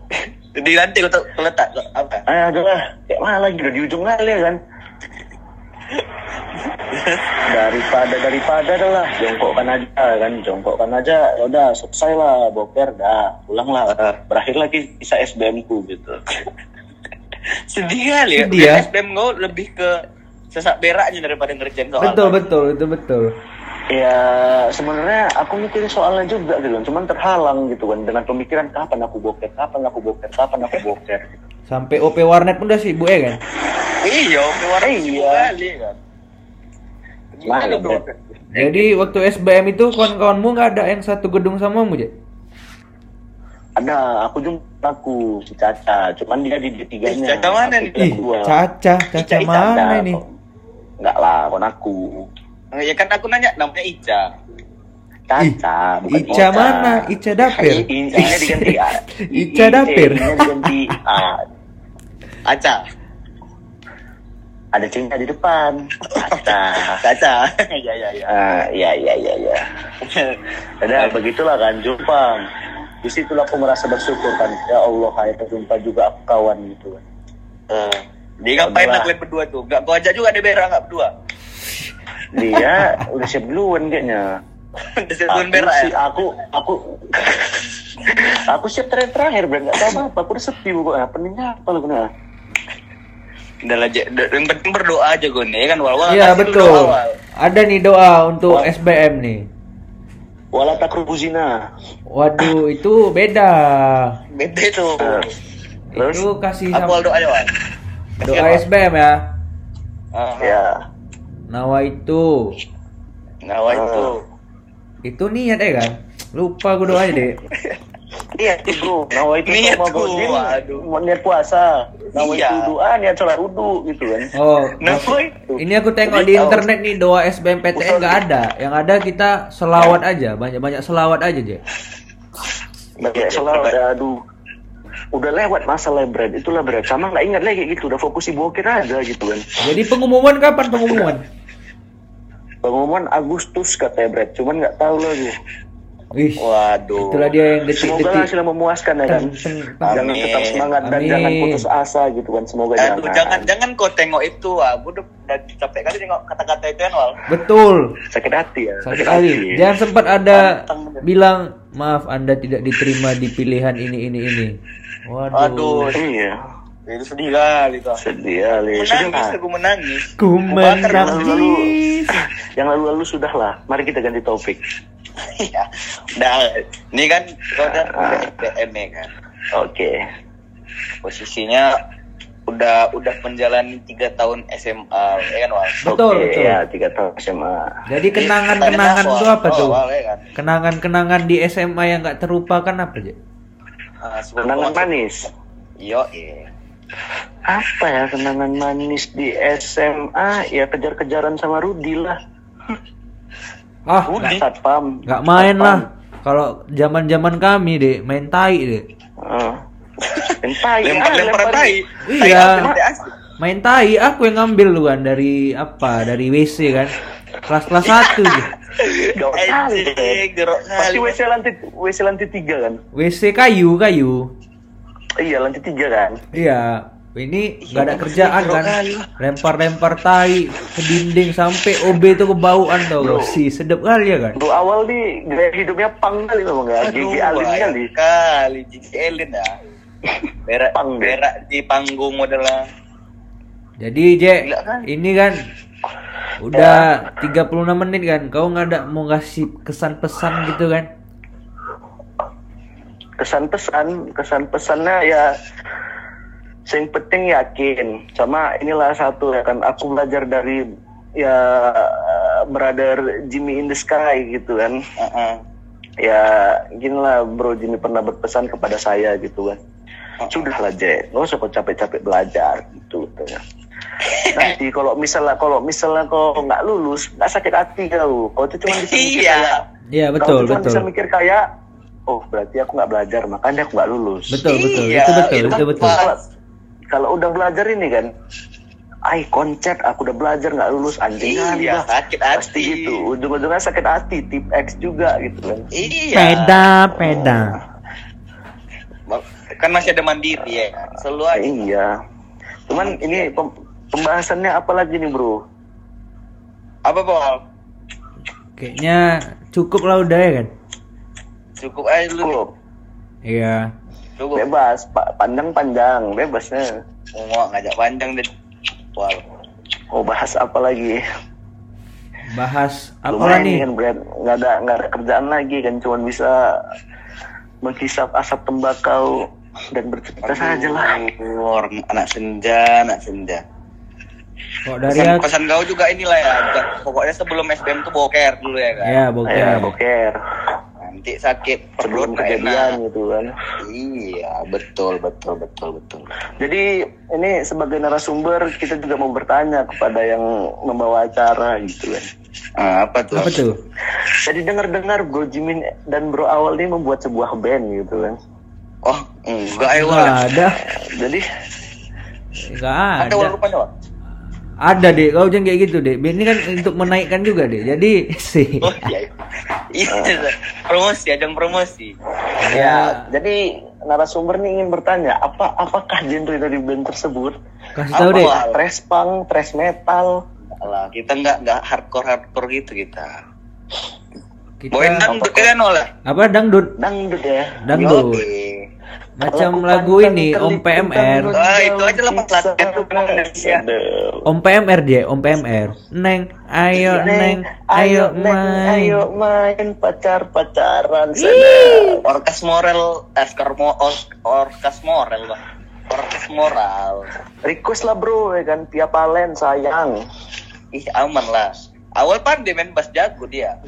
di lantai letak letak apa? Eh adalah kayak mana lagi? Udah di ujung kali ya kan? Daripada daripada adalah jongkokkan aja kan? Jongkokkan aja. Ya udah selesai lah boker dah. Pulang lah. Berakhir lagi kisah SBM ku gitu. Sedih kali ya. Sedih ya. SBM gue lebih ke sesak beraknya daripada ngerjain soal Betul, betul, itu betul. Ya sebenarnya aku mikirin soalnya juga gitu kan cuman terhalang gitu kan dengan pemikiran kapan aku boker kapan aku boker kapan aku boker Sampai OP warnet pun udah sibuk ya kan? iya oke warna Iya. kan Mana, Gimana? Jadi waktu SBM itu kawan-kawanmu nggak ada yang satu gedung sama mu, ada aku jumpa aku si Caca cuman dia di D tiganya Eh, Caca mana nih? Caca, Caca Ica, mana ini? Enggak lah, kon aku. Ya kan aku nanya namanya Ica Caca, bukan Ica mana? Ica dapir. I- I- I-nya diganti A. Ica dapir. Diganti A. Aca Ada cinta di depan. Caca. Caca ya ya ya Ah, ya, ya, ya, ya. Udah, begitulah kan, jumpa. Di situlah aku merasa bersyukur kan. Ya Allah, akhirnya jumpa juga aku kawan gitu kan. Eh, dia ngapain kalian berdua tuh gak kau ajak juga dia berak nggak berdua Dia udah siap duluan kayaknya. udah berak sih, ya aku, aku, aku siap terakhir terakhir, Bro. Nggak tahu apa, aku udah sepi pokoknya. Pentingnya apa lu benar? udah yang penting berdoa aja gue nih kan wal wal Iya betul. awal. Ada nih doa untuk Wah. SBM nih. Wala takrubu zina. Waduh, itu beda. beda tuh Nah, Terus? Itu kasih apa wal sama doa ya wal doa SBM ya. Ah, Ya. Nawa itu. Nawa itu Itu niat ya kan? Lupa gue doanya deh. Iya itu. Nawa itu Niat mau gua, aduh. mau niat puasa. Nawa Iya. itu doa, niat sholat wudhu gitu kan. Oh, Nawa itu ini aku tengok di internet nih doa SBMPTN nggak ada. Yang ada kita selawat aja, banyak-banyak selawat aja, Jek. Banyak udah aduh. Udah lewat masalah bread, itulah bread. Sama nggak ingat lagi gitu, udah fokus di bokir aja gitu kan. Jadi pengumuman kapan pengumuman? Pengumuman Agustus katanya bread, cuman nggak tahu lagi. Wih, waduh itulah dia yang Semoga detik-detik. hasilnya memuaskan ya kan. Jangan tetap semangat dan Amin. jangan putus asa gitu kan. Semoga Aduh, jangan. jangan jangan kau tengok itu ah gue udah, udah capek kali tengok kata-kata itu kan wal Betul. Sakit hati ya. Sakit kali. Jangan sempat ada bilang maaf Anda tidak diterima di pilihan ini ini ini. Waduh. aduh Iya. Itu sedih kali tuh Sedih kali. Sudah menangis lah. aku menangis Ku menangis. Yang lalu-lalu sudah lah. Mari kita ganti topik. Iya. udah ini kan kau udah udah SBM ya kan Oke. posisinya udah udah menjalani tiga tahun SMA ya kan wal Betul, Oke, betul. Ya, tiga tahun SMA. Jadi kenangan-kenangan Awal- itu apa tuh? ya kan? Kenangan-kenangan di SMA yang nggak terlupakan apa aja? Ah, sebelum Kenangan manis. Yo, iya. Apa ya kenangan manis di SMA? Ya kejar-kejaran sama Rudi lah. Ah, Rudi? Satpam. nggak main Satpam. lah. Kalau zaman-zaman kami deh main tai deh. Heeh. Entai, Lempar ah, lempar lempar- tai. Iya. Tai tai. Main tai aku yang ngambil lu kan dari apa? Dari WC kan. Kelas-kelas 1 deh. Gak kali. Anjing, gerok Pasti. WC lantai WC lantai tiga kan? WC kayu, kayu. Iya lantai tiga kan? Iya. Ini nggak ada kerjaan kan. Lempar-lempar tai ke dinding sampai OB itu kebauan tau gak sih. Sedep kali ya kan. Bro awal nih gaya hidupnya pang kali memang Aduh, gigi alin kali. kali gigi alien ya. Berak, Pang berak di panggung modelnya. Jadi Je, Gila kan? ini kan udah 36 menit kan. Kau nggak ada mau ngasih kesan pesan gitu kan? Kesan-pesan, kesan-pesannya ya yang penting yakin sama inilah satu ya kan aku belajar dari ya brother Jimmy in the Sky gitu kan Heeh. ya gini lah bro Jimmy pernah berpesan kepada saya gitu kan sudahlah Jack nggak usah kau capek-capek belajar gitu katanya. nanti kalau misalnya kalau misalnya kau nggak lulus nggak sakit hati kau kau tuh cuma bisa mikir Iya. kayak Iya kau betul cuma betul. bisa mikir kayak oh berarti aku nggak belajar makanya aku nggak lulus Betul betul. Iya, Itu betul, itu itu betul. pas. kalau kalau udah belajar ini kan ay konsep aku udah belajar nggak lulus anjing Iya, dah. sakit pasti hati. gitu ujung-ujungnya sakit hati tip X juga gitu kan Iya. Peda, peda. Kan masih ada mandiri ya. Selalu aja. iya cuman ini pem- pembahasannya apa lagi nih bro Apa Paul? Kayaknya cukup lah udah ya kan? Cukup aja dulu. Cukup. Iya. Cukup. bebas pa- panjang-panjang bebasnya Mau ngajak panjang deh. Paul. mau bahas apa lagi Bahas apa lumayan nih? kan Brad nggak ada nggak ada kerjaan lagi kan cuman bisa menghisap asap tembakau dan bercerita saja lah anak senja, anak senja. Kok dari Pesan, pesan kau juga inilah ya. Pokoknya sebelum SBM tuh boker dulu ya kan. Ya, boker. ya boker Nanti sakit sebelum perut kejadian enak. gitu kan Iya, betul, betul, betul, betul. jadi ini sebagai narasumber kita juga mau bertanya kepada yang membawa acara gitu kan Ah, apa tuh? Apa tuh? jadi dengar-dengar Bro Jimin dan Bro Awal ini membuat sebuah band gitu kan Oh, enggak ya, Nggak Wal. ada. jadi Nggak Ada ada. Rupanya? Ada deh, kau jangan kayak gitu deh. Ini kan untuk menaikkan juga deh. Jadi sih. Oh, iya. Iya, promosi, ajang promosi. ya jadi narasumber ini ingin bertanya apa apakah genre dari band tersebut Kasih tahu Apa, deh. Wal? thrash punk thrash metal Alah, kita nggak nggak hardcore hardcore gitu kita. Kita Bawain dangdut kan Wal? apa dangdut? dangdut ya Dangdut. Macam lagu ini Om PMR. tentang Ah, itu aja lah. Aduh. Om PMR dia, Om PMR. Neng, ayo neng, ayo Neng, ayo main. main pacar pacaran sana. Orkas moral, eh, ormo, or- orkas moral, bang. Orkas moral. request lah bro ya kan Pia Palen sayang Ih, aman lah. Awal pandai main bass jago dia.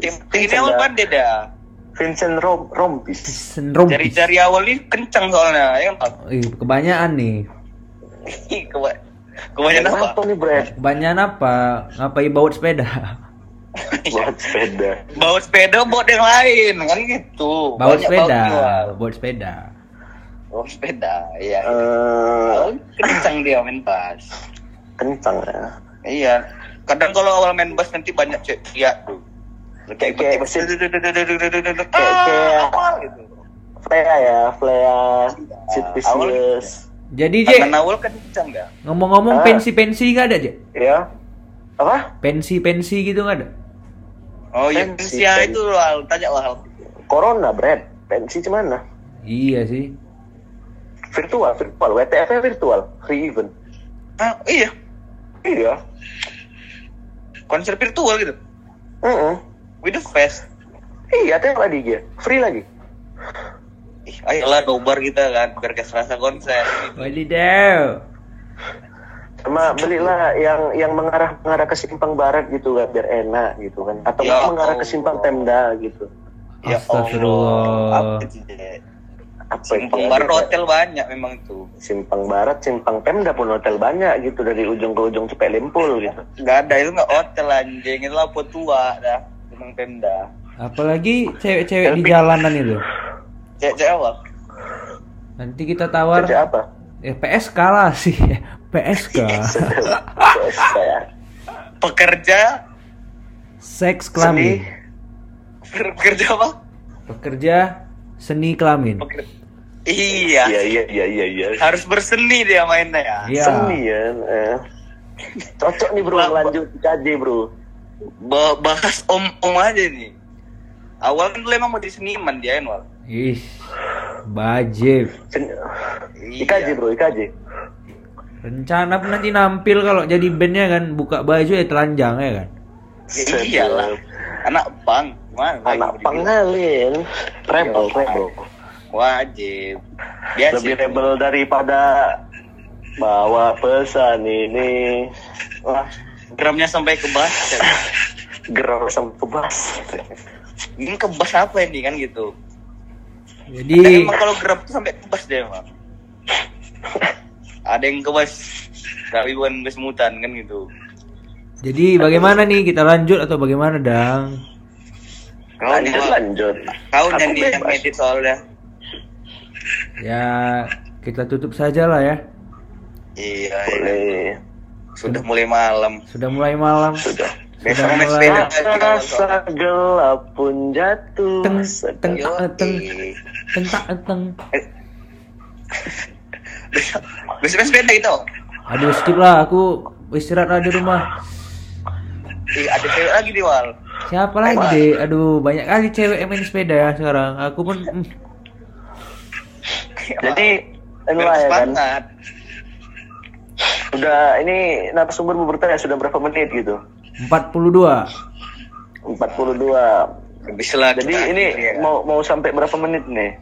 Tim ini awal pandai dah. Vincent Rom Rompis Sendrom. Jari-jari awal ini kencang soalnya, ya kan? Kebanyakan nih. Ih, keba- Kebanyakan apa? apa nih Brad Kebanyakan apa? Ngapain bawa sepeda? buat sepeda Bawa sepeda buat yang lain, kan gitu. Bawa sepeda, bawa sepeda. Bawa sepeda, iya. Eh, Kencang dia main bass. kencang ya Iya. Kadang kalau awal main bass nanti banyak cek iya tuh. Kayak- kayak si- kayak kayak- gitu. Flea ya Flea Sid Vicious Jadi Je, awal kencang dah. ngomong-ngomong Ah. pensi-pensi gak ada Je? ya apa Pensi-pensi gitu gak ada? Oh iya, Pensi, ya itu Wal, tanya Wal. Corona Brad pensi cuman Iya sih. virtual virtual WTF virtual free event Ah, iya, iya konser virtual gitu. Mm-mm. With the fest. iya tengok lagi dia free lagi Ih, ayolah nobar kita kan, biar kayak serasa konser. Wadidaw. sama belilah yang yang mengarah mengarah ke simpang barat gitu kan biar enak gitu kan atau Ya mengarah ke simpang. Pemda gitu Ya Astagfirullah. Allah. Apa apa Simpang itu Barat ada? hotel banyak memang itu. simpang barat simpang Pemda pun hotel banyak gitu dari ujung ke ujung cepet lempul gitu Gak ada itu nggak hotel anjing itu lampu tua dah. Simpang Pemda. Apalagi cewek-cewek di jalanan itu. Cewek-cewek awal. Nanti kita tawar Kerja apa? eh PSK lah sih. PSK. PSK ya. Pekerja Seks Seni. kelamin. kerja apa? Pekerja seni kelamin. Pekerja. Iya. Iya iya iya iya iya. Harus berseni dia mainnya ya. Iya. Seni ya. eh. Cocok nih bro, lanjut KJ bro. Ba- bahas om-om aja nih. Awal kan dulu emang mau jadi seniman dia Enwal. Ih. Bajib. Sen- Iya. IKJ bro, IKJ. Rencana pun nanti nampil kalau jadi bandnya kan buka baju ya telanjang ya kan. Ya iyalah. Anak pang. Lagi Anak mau dibilang? pengalin. Rebel, Iya. rebel. Wajib. Biasa. Lebih rebel daripada bawa pesan ini. Wah, Gramnya sampai ke bas. gerak sama kebas. Ini kebas apa ini kan gitu. Jadi Dan emang kalau geram tuh sampai kebas dia emang. Ada yang kebas. Tapi bukan kesemutan kan gitu. jadi bagaimana nih kita lanjut atau bagaimana dang? Kau Lanjut, lanjut. kau yang bebas. edit soalnya. Ya kita tutup saja lah ya. Iya, iya. Sudah mulai malam. Sudah mulai malam. Sudah. Besok Sudah naik mulai. Rasa gelap pun jatuh. Teng teng teng teng teng teng. Besok sepeda gitu. Aduh skip lah aku istirahat lah di rumah. Ih, ada cewek lagi di wal. Siapa lagi deh? Aduh banyak kali cewek yang main sepeda ya sekarang. Aku pun mm, Jadi, lah ya kan. Udah, ini narasumber mau bertanya sudah berapa menit gitu? 42. 42. Habis lah. Jadi kita ini ya. mau mau sampai berapa menit nih?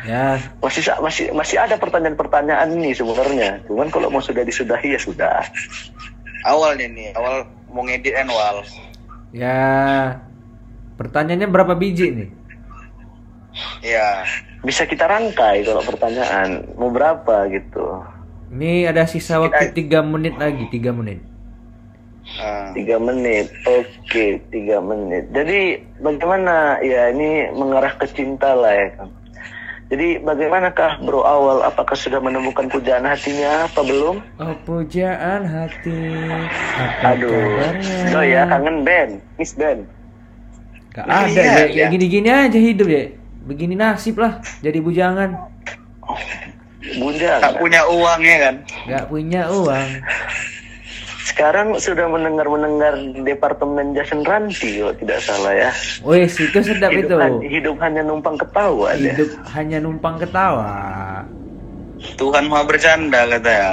Ya, Masih masih masih ada pertanyaan-pertanyaan nih sebenarnya. Cuman kalau mau sudah disudahi ya sudah. awalnya nih, awal mau ngedit wal. ya. Pertanyaannya berapa biji nih? Iya. Bisa kita rangkai kalau pertanyaan mau berapa gitu. Ini ada sisa waktu 3 menit lagi, 3 menit. Ah. Tiga menit, oke tiga menit. Jadi bagaimana ya ini mengarah ke cinta lah ya kan. Jadi bagaimanakah bro awal? Apakah sudah menemukan pujaan hatinya apa belum? Oh pujaan hati. Apa Aduh, kabarnya? so ya kangen Ben, Miss Ben. Gak ada Iya, ya, iya. ya gini-gini aja hidup ya. Begini nasib lah, jadi bujangan. Bunda. Tak punya uang ya kan? Gak punya uang. Sekarang sudah mendengar-mendengar di Departemen Jason Ranti kalau tidak salah ya. Wes itu sedap hidup, itu. han- hidup hanya numpang ketawa dia. Hidup hanya numpang ketawa. Tuhan mau bercanda kata ya.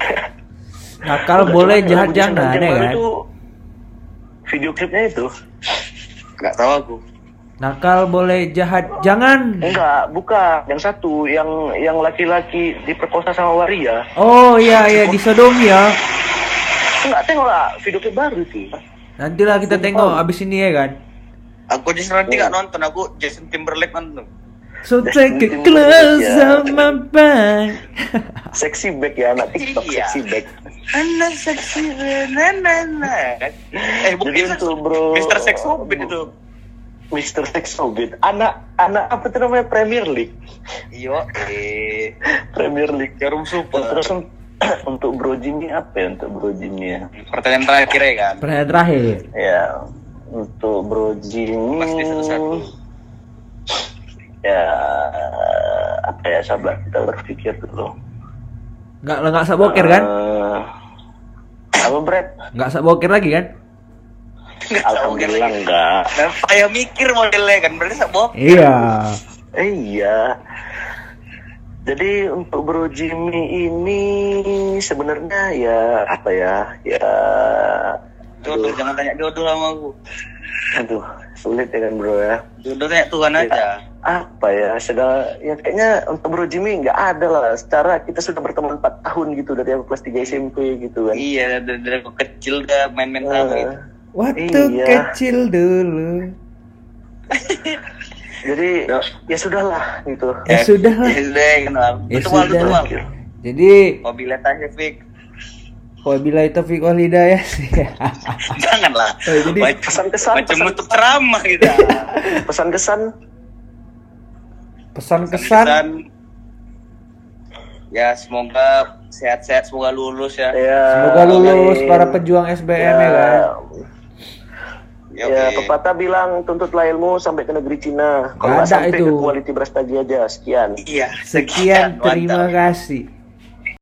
Nakal Udah, boleh jahat jangan ya kan? video klipnya itu Gak tahu aku. Nakal boleh jahat jangan. enggak bukan yang satu yang yang laki-laki diperkosa sama waria Oh iya iya di Sodomi ya. enggak tengok lah video klip baru sih Nantilah kita tengok abis ini ya kan. Aku Jason nanti gak nonton, aku Jason Timberlake nonton. So take Tim- close ya. on my back. seksi back ya anak TikTok Iya. seksi back Anak seksi nana Eh bukan itu, bro. Mister Sex Hobbit itu. Mr. Sex Hobbit anak anak apa itu namanya Premier League Iyo, eh, Premier League jarum super. terus un- untuk Bro Jimmy apa ya untuk Bro Jimmy ya Pertanyaan terakhir ya kan. Pertanyaan terakhir. ya untuk Bro Jimmy Pasti satu-satu. ya apa ya sabar kita berpikir dulu Nggak nggak sak boker kan? Eh, apa Brad? Nggak sak boker lagi kan? Nggak tahu Alhamdulillah enggak. Dan saya mikir modelnya kan berarti sabok. Iya. Eh, iya. Jadi untuk Bro Jimmy ini sebenarnya ya apa ya? Ya Jodoh jangan tanya jodoh sama aku. aduh sulit ya kan Bro ya. Jodoh tanya Tuhan aja. Apa ya? Segala ya kayaknya untuk Bro Jimmy nggak ada lah. Secara kita sudah berteman 4 tahun gitu dari aku kelas 3 SMP gitu kan. Iya dari, dari aku kecil udah main-main sama Eh, gitu. Waktu Iya. kecil dulu. jadi ya sudahlah gitu. Ya sudah lah. Ya sudah kenal. Ya Betul sudah. Jadi Mobilnya aja Fik. Wabillahi taufiq wal hidayah sih. Janganlah. Oh, jadi Macam- pesan-kesan, macam pesan- ceramah gitu. Pesan-kesan pesan-kesan Ya semoga sehat-sehat, semoga lulus ya. ya. semoga lulus amin. para pejuang SBM ya kan. Ya, Ya, oke. pepatah bilang tuntutlah ilmu sampai ke negeri Cina. Kalau sampai itu. ke quality beras tadi aja. Sekian. Iya, Sekian, terima mantap. kasih.